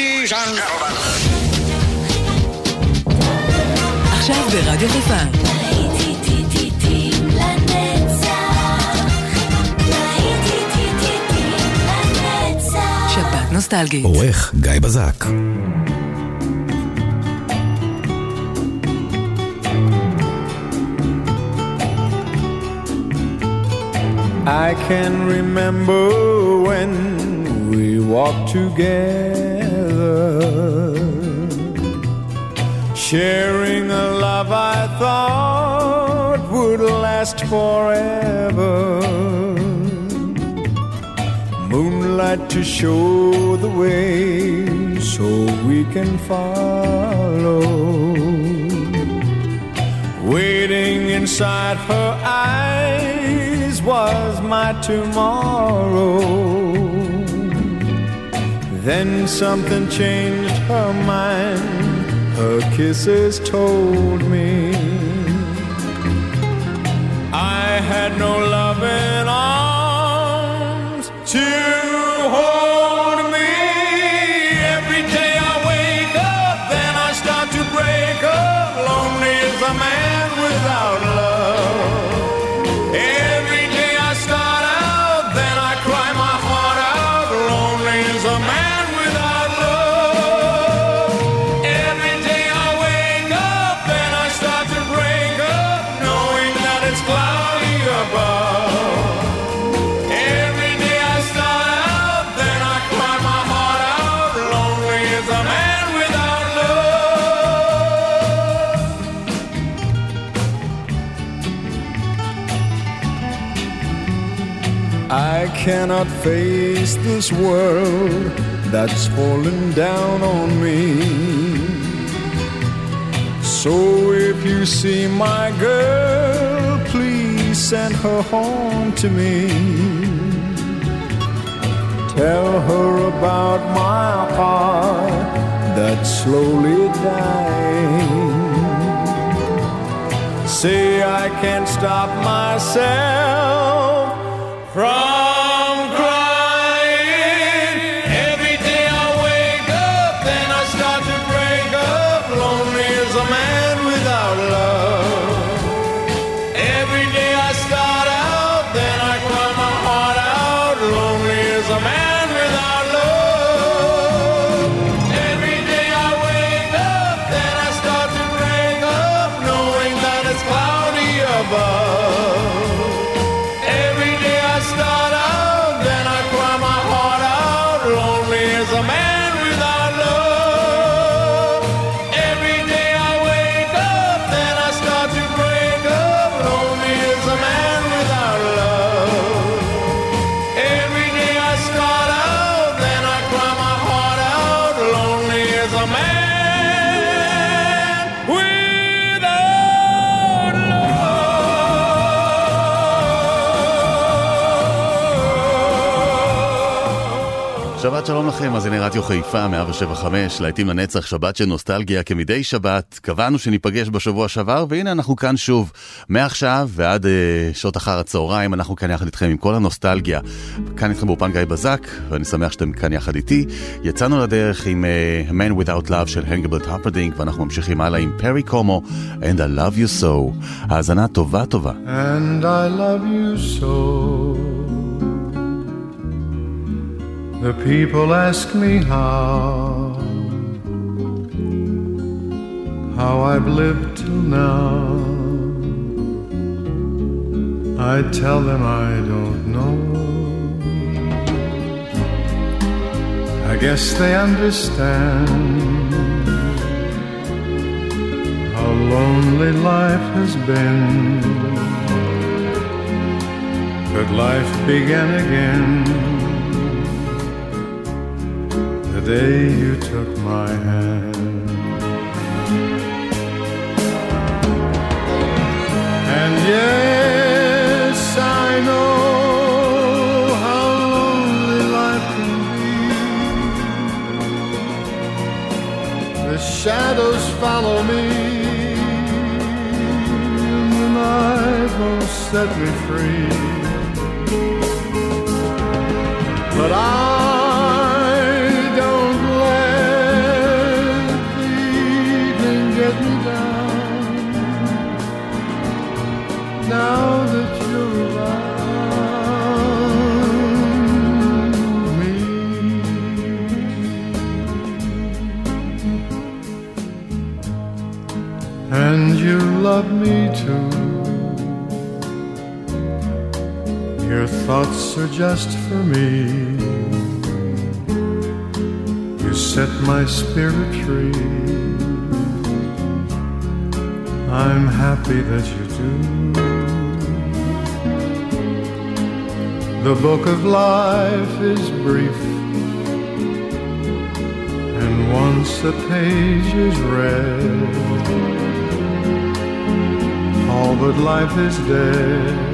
Ladies and gentlemen. עכשיו ברדיו חיפה. שבת נוסטלגית. עורך גיא בזק. I can remember when we walked together, sharing a love I thought would last forever. Moonlight to show the way so we can follow. Waiting inside her eyes was my tomorrow. Then something changed her mind, her kisses told me. Cannot face this world that's fallen down on me. So if you see my girl, please send her home to me. Tell her about my heart that's slowly dying. Say I can't stop myself from שבת שלום לכם, מאזיני רדיו חיפה, 175, להיטים לנצח, שבת של נוסטלגיה, כמדי שבת. קבענו שניפגש בשבוע שעבר, והנה אנחנו כאן שוב. מעכשיו ועד אה, שעות אחר הצהריים, אנחנו כאן יחד איתכם עם כל הנוסטלגיה. כאן איתכם באופן גיא בזק, ואני שמח שאתם כאן יחד איתי. יצאנו לדרך עם אה, Man Without Love של הנגבלט הפרדינג, ואנחנו ממשיכים הלאה עם פרי קומו, And I Love You So. האזנה טובה טובה. And I love you so. The people ask me how, how I've lived till now. I tell them I don't know. I guess they understand how lonely life has been. But life began again the day you took my hand. And yes, I know how lonely life can be. The shadows follow me, and the night won't set me free. But I thoughts are just for me. You set my spirit free. I'm happy that you do. The book of life is brief, and once a page is read, all but life is dead.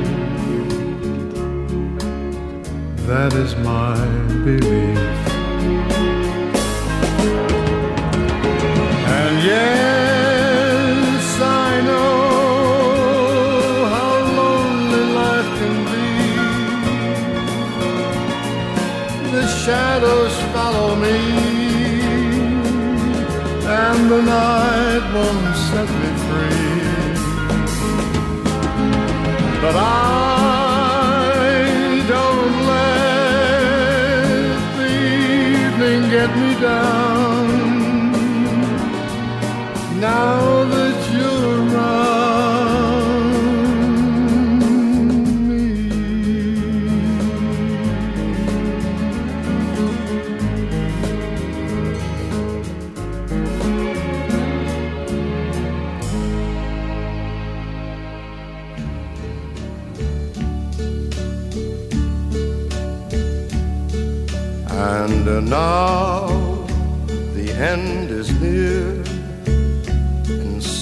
That is my belief. And yes, I know how lonely life can be. The shadows follow me, and the night won't set me free. But I get me down. Now that you're around me. And now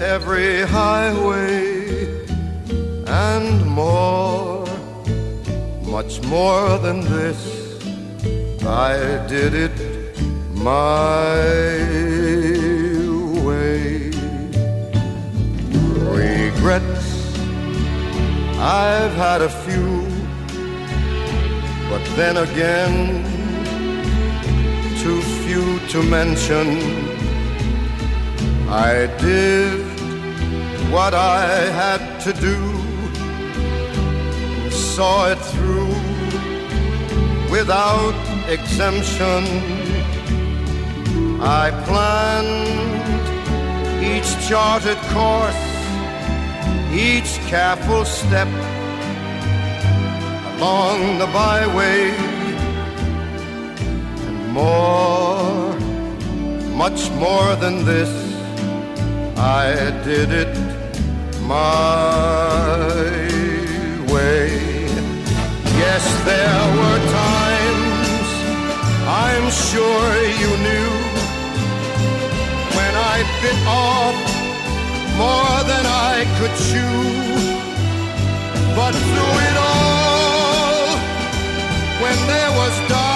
every highway and more, much more than this. I did it my way. Regrets, I've had a few, but then again, too few to mention. I did what I had to do, saw it through without exemption. I planned each charted course, each careful step along the byway and more, much more than this. I did it my way. Yes, there were times I'm sure you knew when I bit off more than I could chew. But through it all, when there was doubt,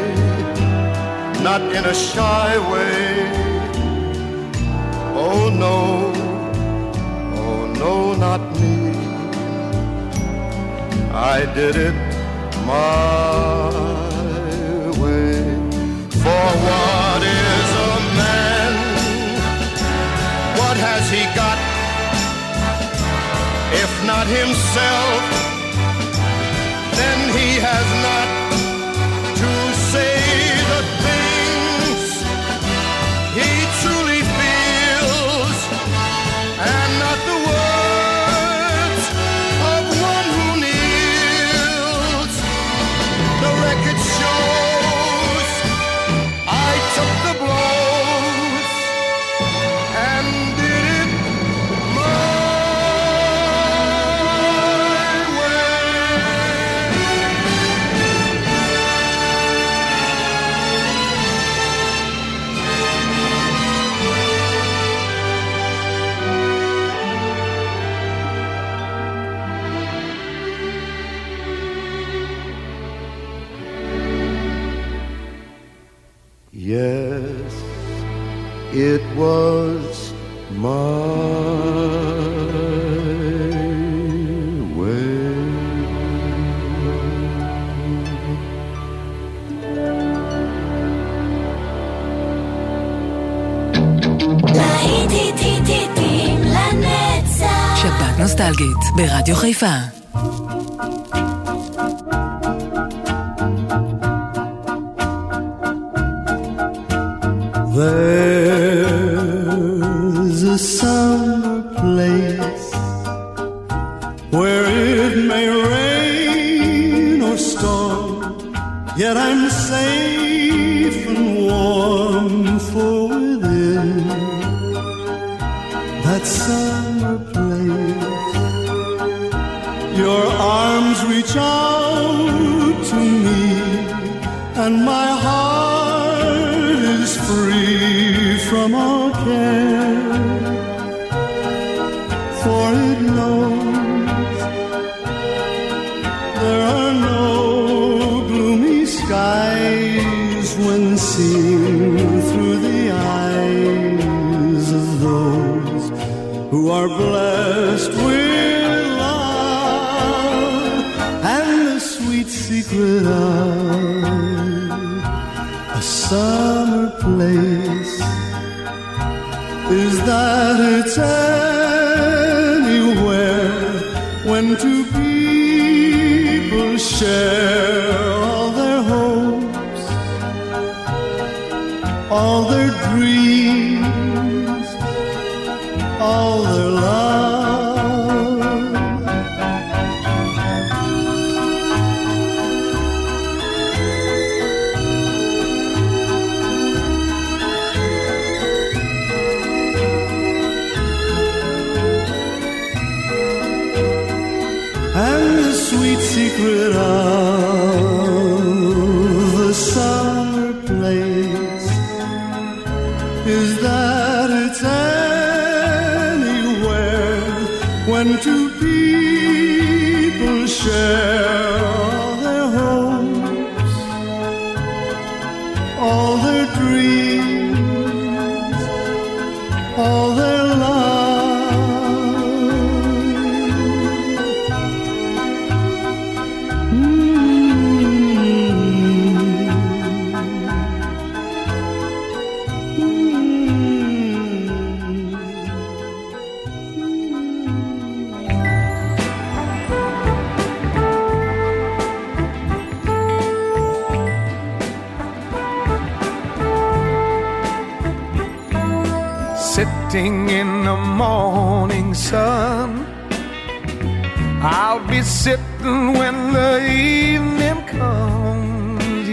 not in a shy way. Oh no, oh no, not me. I did it my way. For what is a man? What has he got? If not himself, then he has not it was my way. שבת נוסטלגית ברדיו חיפה. Two people share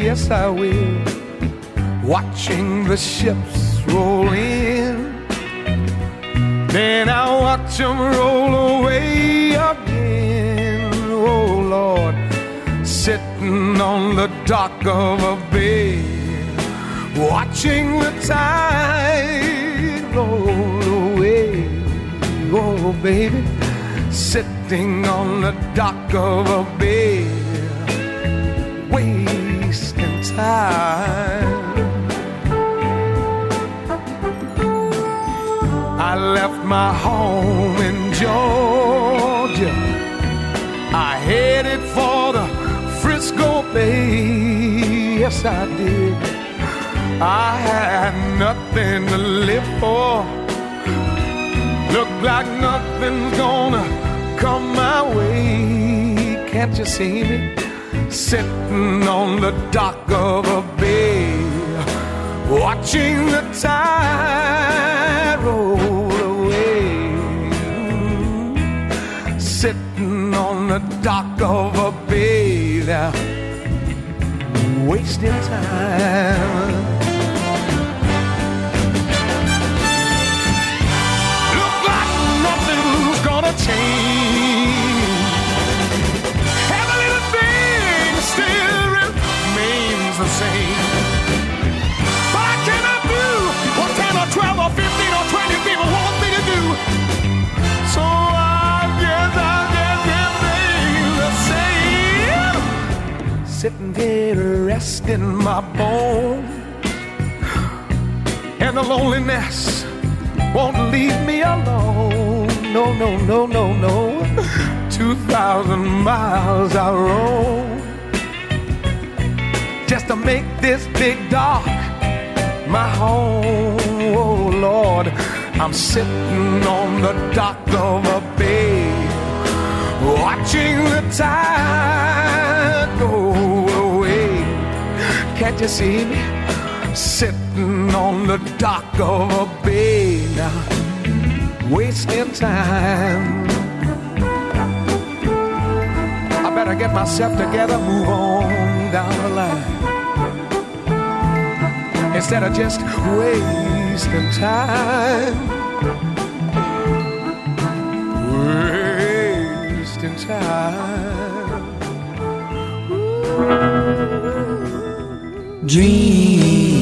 Yes, I will. Watching the ships roll in. Then I'll watch them roll away again. Oh, Lord. Sitting on the dock of a bay. Watching the tide roll away. Oh, baby. Sitting on the dock of a bay. Wasting time. I left my home in Georgia. I headed for the Frisco Bay. Yes, I did. I had nothing to live for. Look like nothing's gonna come my way. Can't you see me? Sitting on the dock of a bay, watching the tide roll away. Sitting on the dock of a bay, there, wasting time. sitting here resting my bones, and the loneliness won't leave me alone. No, no, no, no, no. Two thousand miles I roam just to make this big dock my home. Oh Lord, I'm sitting on the dock of a bay, watching the tide. Can't you see me sitting on the dock of a bay now, wasting time? I better get myself together, move on down the line. Instead of just wasting time, wasting time. Ooh dream.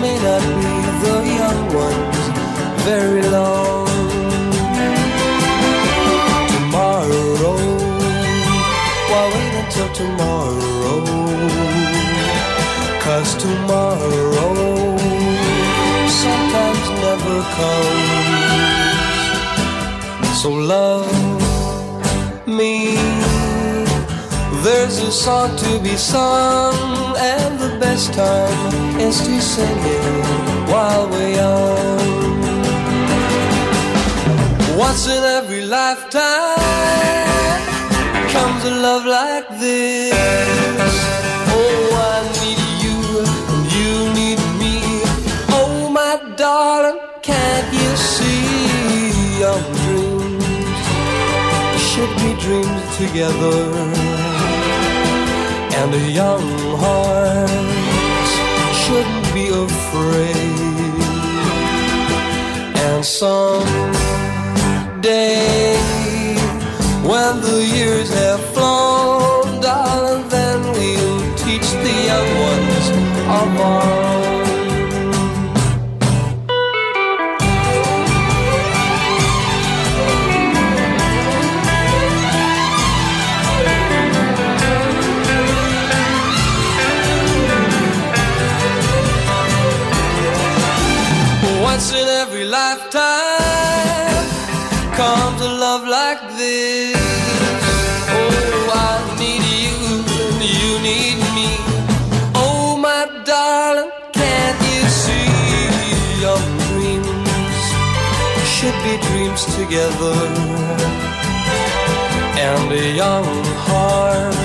May not be the young ones very long tomorrow. Why wait until tomorrow? Cause tomorrow sometimes never comes. So love a song to be sung, and the best time is to sing it while we're young. Once in every lifetime comes a love like this. Oh, I need you, and you need me. Oh, my darling, can't you see our dreams should be dreamed together? And a young heart shouldn't be afraid. And some day when the years have flown, darling, then we'll teach the young ones of our comes a love like this. Oh, I need you, and you need me. Oh, my darling, can't you see your dreams should be dreams together? And a young heart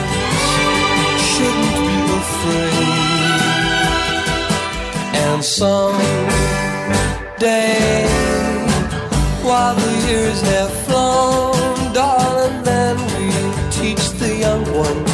shouldn't be afraid. And some day while the years have flown, darling, then we'll teach the young ones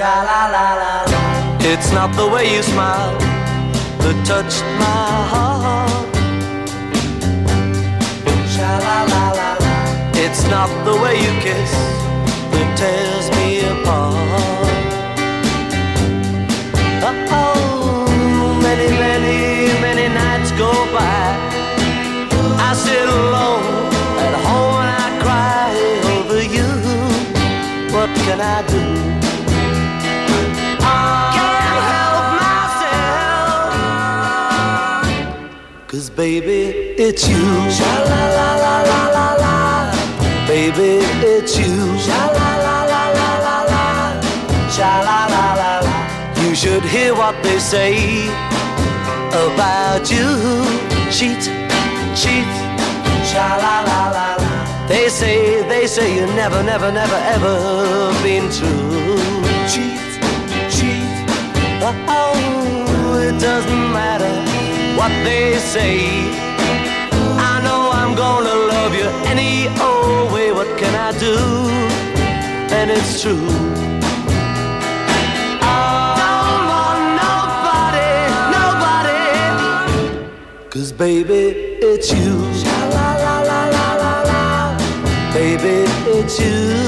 It's not the way you smile that touched my heart. Sha la la la la. It's not the way you kiss that tears me apart. Oh, many, many, many nights go by. I sit alone at home and I cry over you. What can I do? Cause baby, it's you. Sha la la la la la la. Baby, it's you. Sha la la la la la la. Sha la la la la. You should hear what they say about you. Cheat, cheat. Sha la la la la. They say, they say you never, never, never, ever been true. Cheat, cheat. Oh, it doesn't matter what they say. I know I'm gonna love you any old way. What can I do? And it's true. Don't want nobody, nobody. Cause baby, it's you. La la la la la la. Baby, it's you.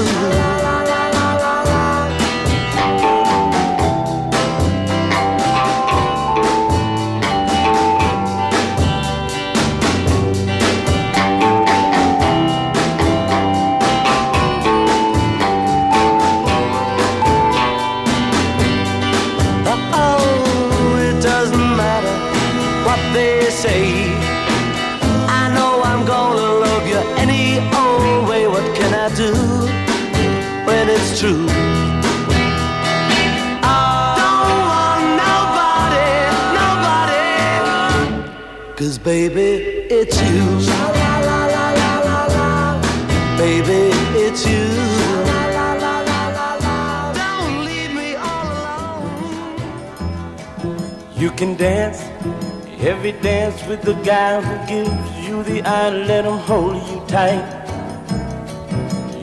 Hold you tight.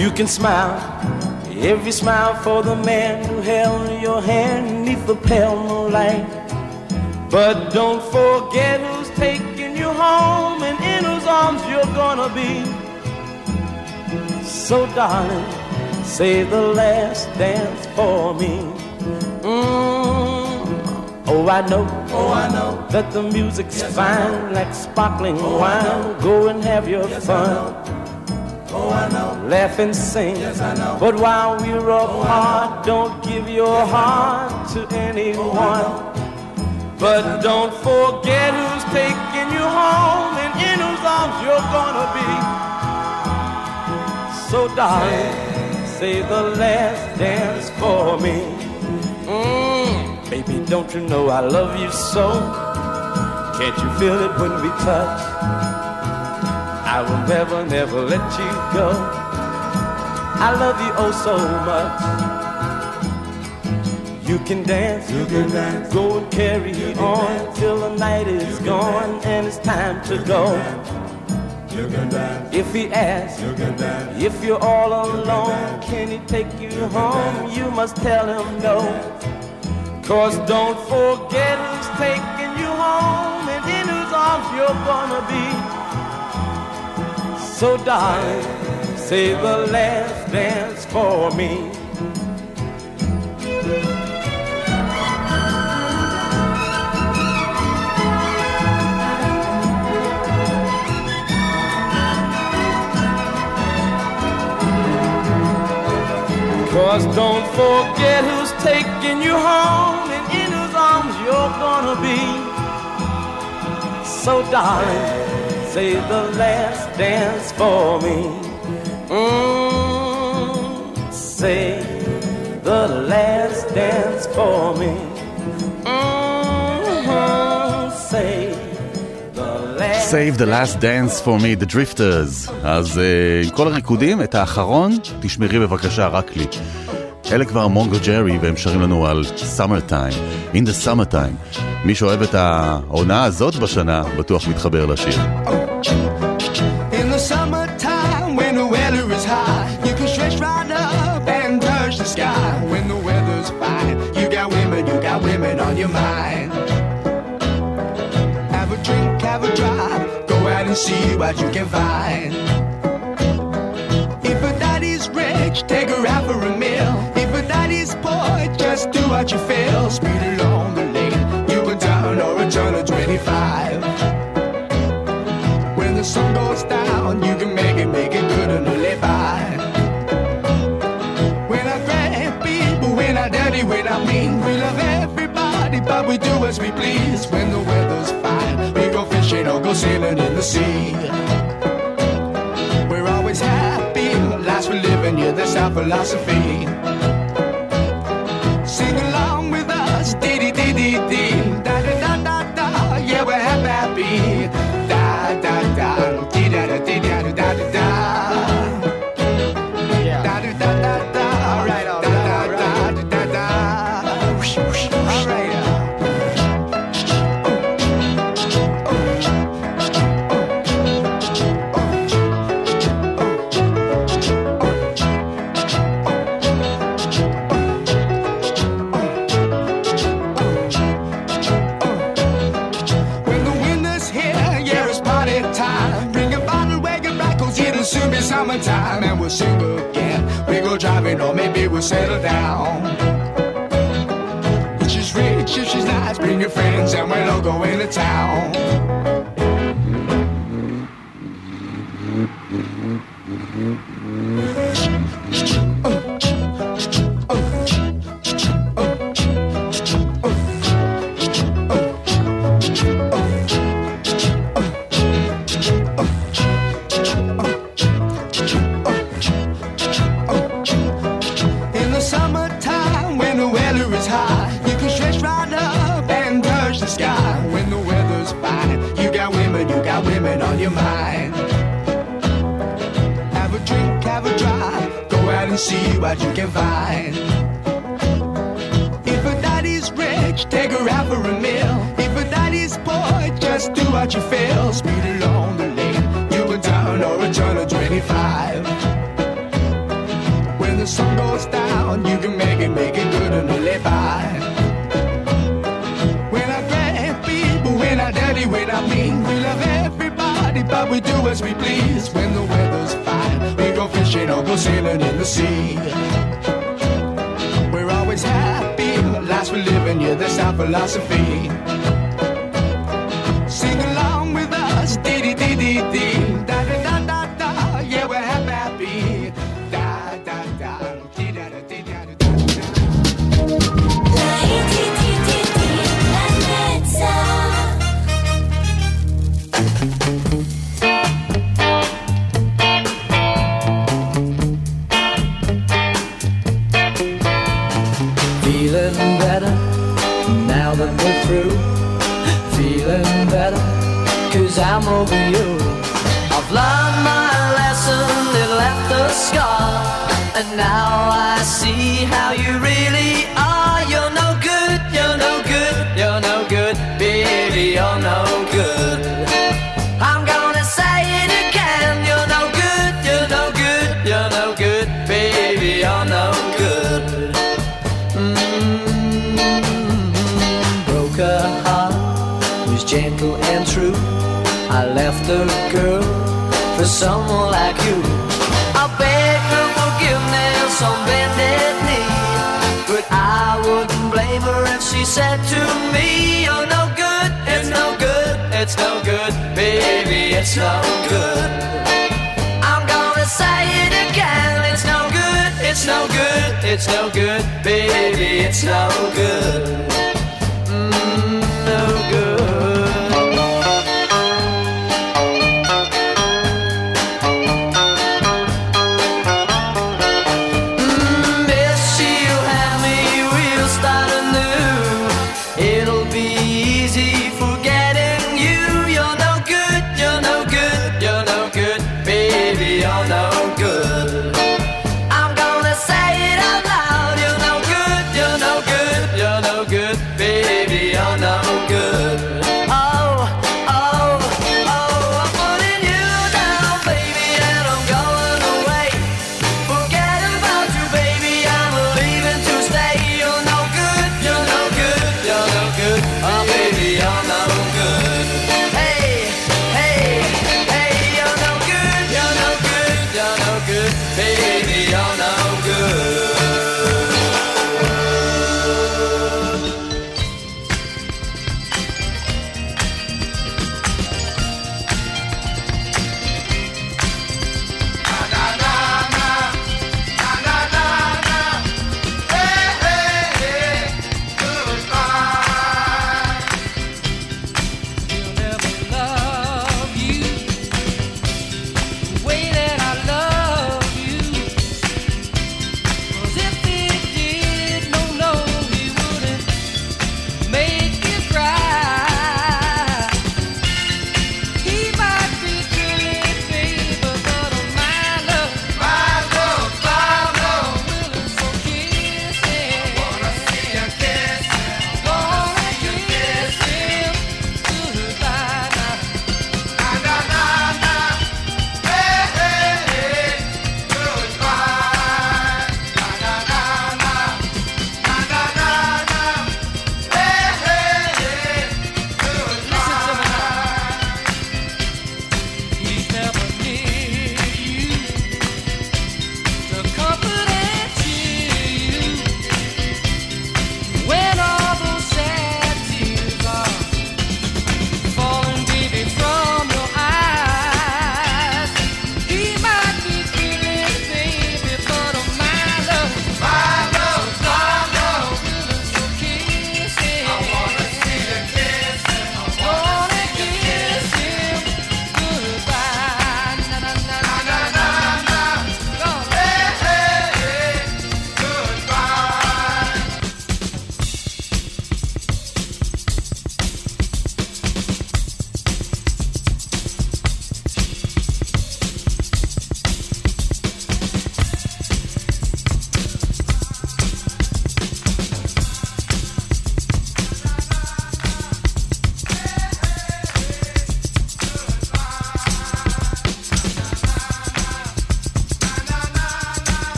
You can smile every smile for the man who held your hand neath the pale moonlight. But don't forget who's taking you home and in whose arms you're gonna be. So, darling, say the last dance for me. Mm. Oh, I know, oh, I know that the music's yes, fine, like sparkling oh, wine. Go and have your yes, fun. Oh, I know. Laugh and sing. Yes, I know. But while we're apart, oh, don't give your heart to anyone. Oh, but don't forget who's taking you home and in whose arms you're gonna be. So, darling, say the last dance for me. Mm, baby, don't you know I love you so? Can't you feel it when we touch? I will never, never let you go. I love you oh so much. You can dance, you can dance. Go and carry on dance. till the night is gone and it's time to go. You can dance. If he asks, you can dance. if you're all alone, can he take you home? You must tell him no. Cause don't forget who's taking arms you're gonna be. So darling, say the last dance for me. Cause don't forget who's taking you home and in whose arms you're gonna be. So, darling, say the last dance for me. Mm, say the last dance for me. Mm-hmm, say Save the last dance for me, the drifters. אז uh, עם כל הריקודים, את האחרון, תשמרי בבקשה רק לי. אלה כבר מונגו ג'רי, והם שרים לנו על summer time, in the summer time. מי שאוהב את העונה הזאת בשנה, בטוח מתחבר לשיר. Have a drive, go out and see what you can find. If a daddy's rich, take her out for a. Just do what you feel. Speed along the lane. You go down or a turn of 25. When the sun goes down, you can make it, make it good and live by. When I grab people, when I dirty, when I mean, we love everybody, but we do as we please. When the weather's fine, we go fishing or go sailing in the sea. We're always happy, last we're living, yeah, that's our philosophy. Will sing her again. We go driving or maybe we'll settle down. If she's rich, if she's nice, bring your friends and we'll all go into town. no good, it's no good, baby, it's no good. Mm, no good.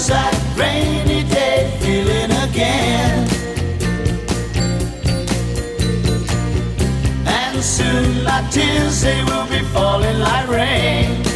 suicide, rainy day feeling again. And soon my tears, they will be falling like rain.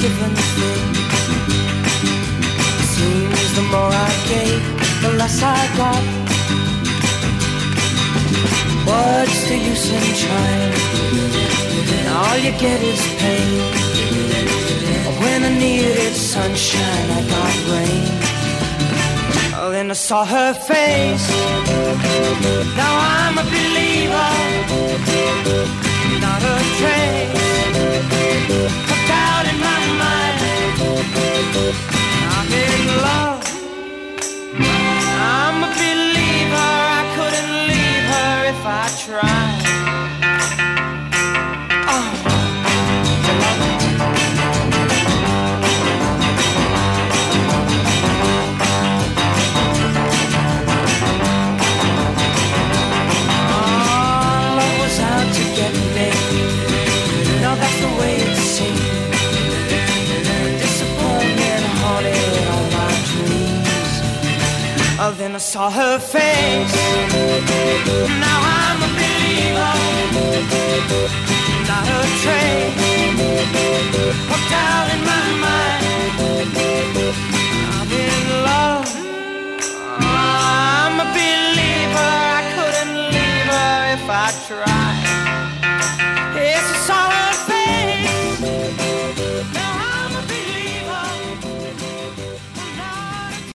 Given thing. Seems the more I gave, the less I got. What's the use in trying? All you get is pain. When I needed sunshine, I got rain. Then I saw her face. Now I'm a believer. Not a trace doubt in my mind. I'm in love. I'm a believer. I couldn't leave her if I tried. saw her face. Now I'm a believer, not a trace. Hooked out in my mind.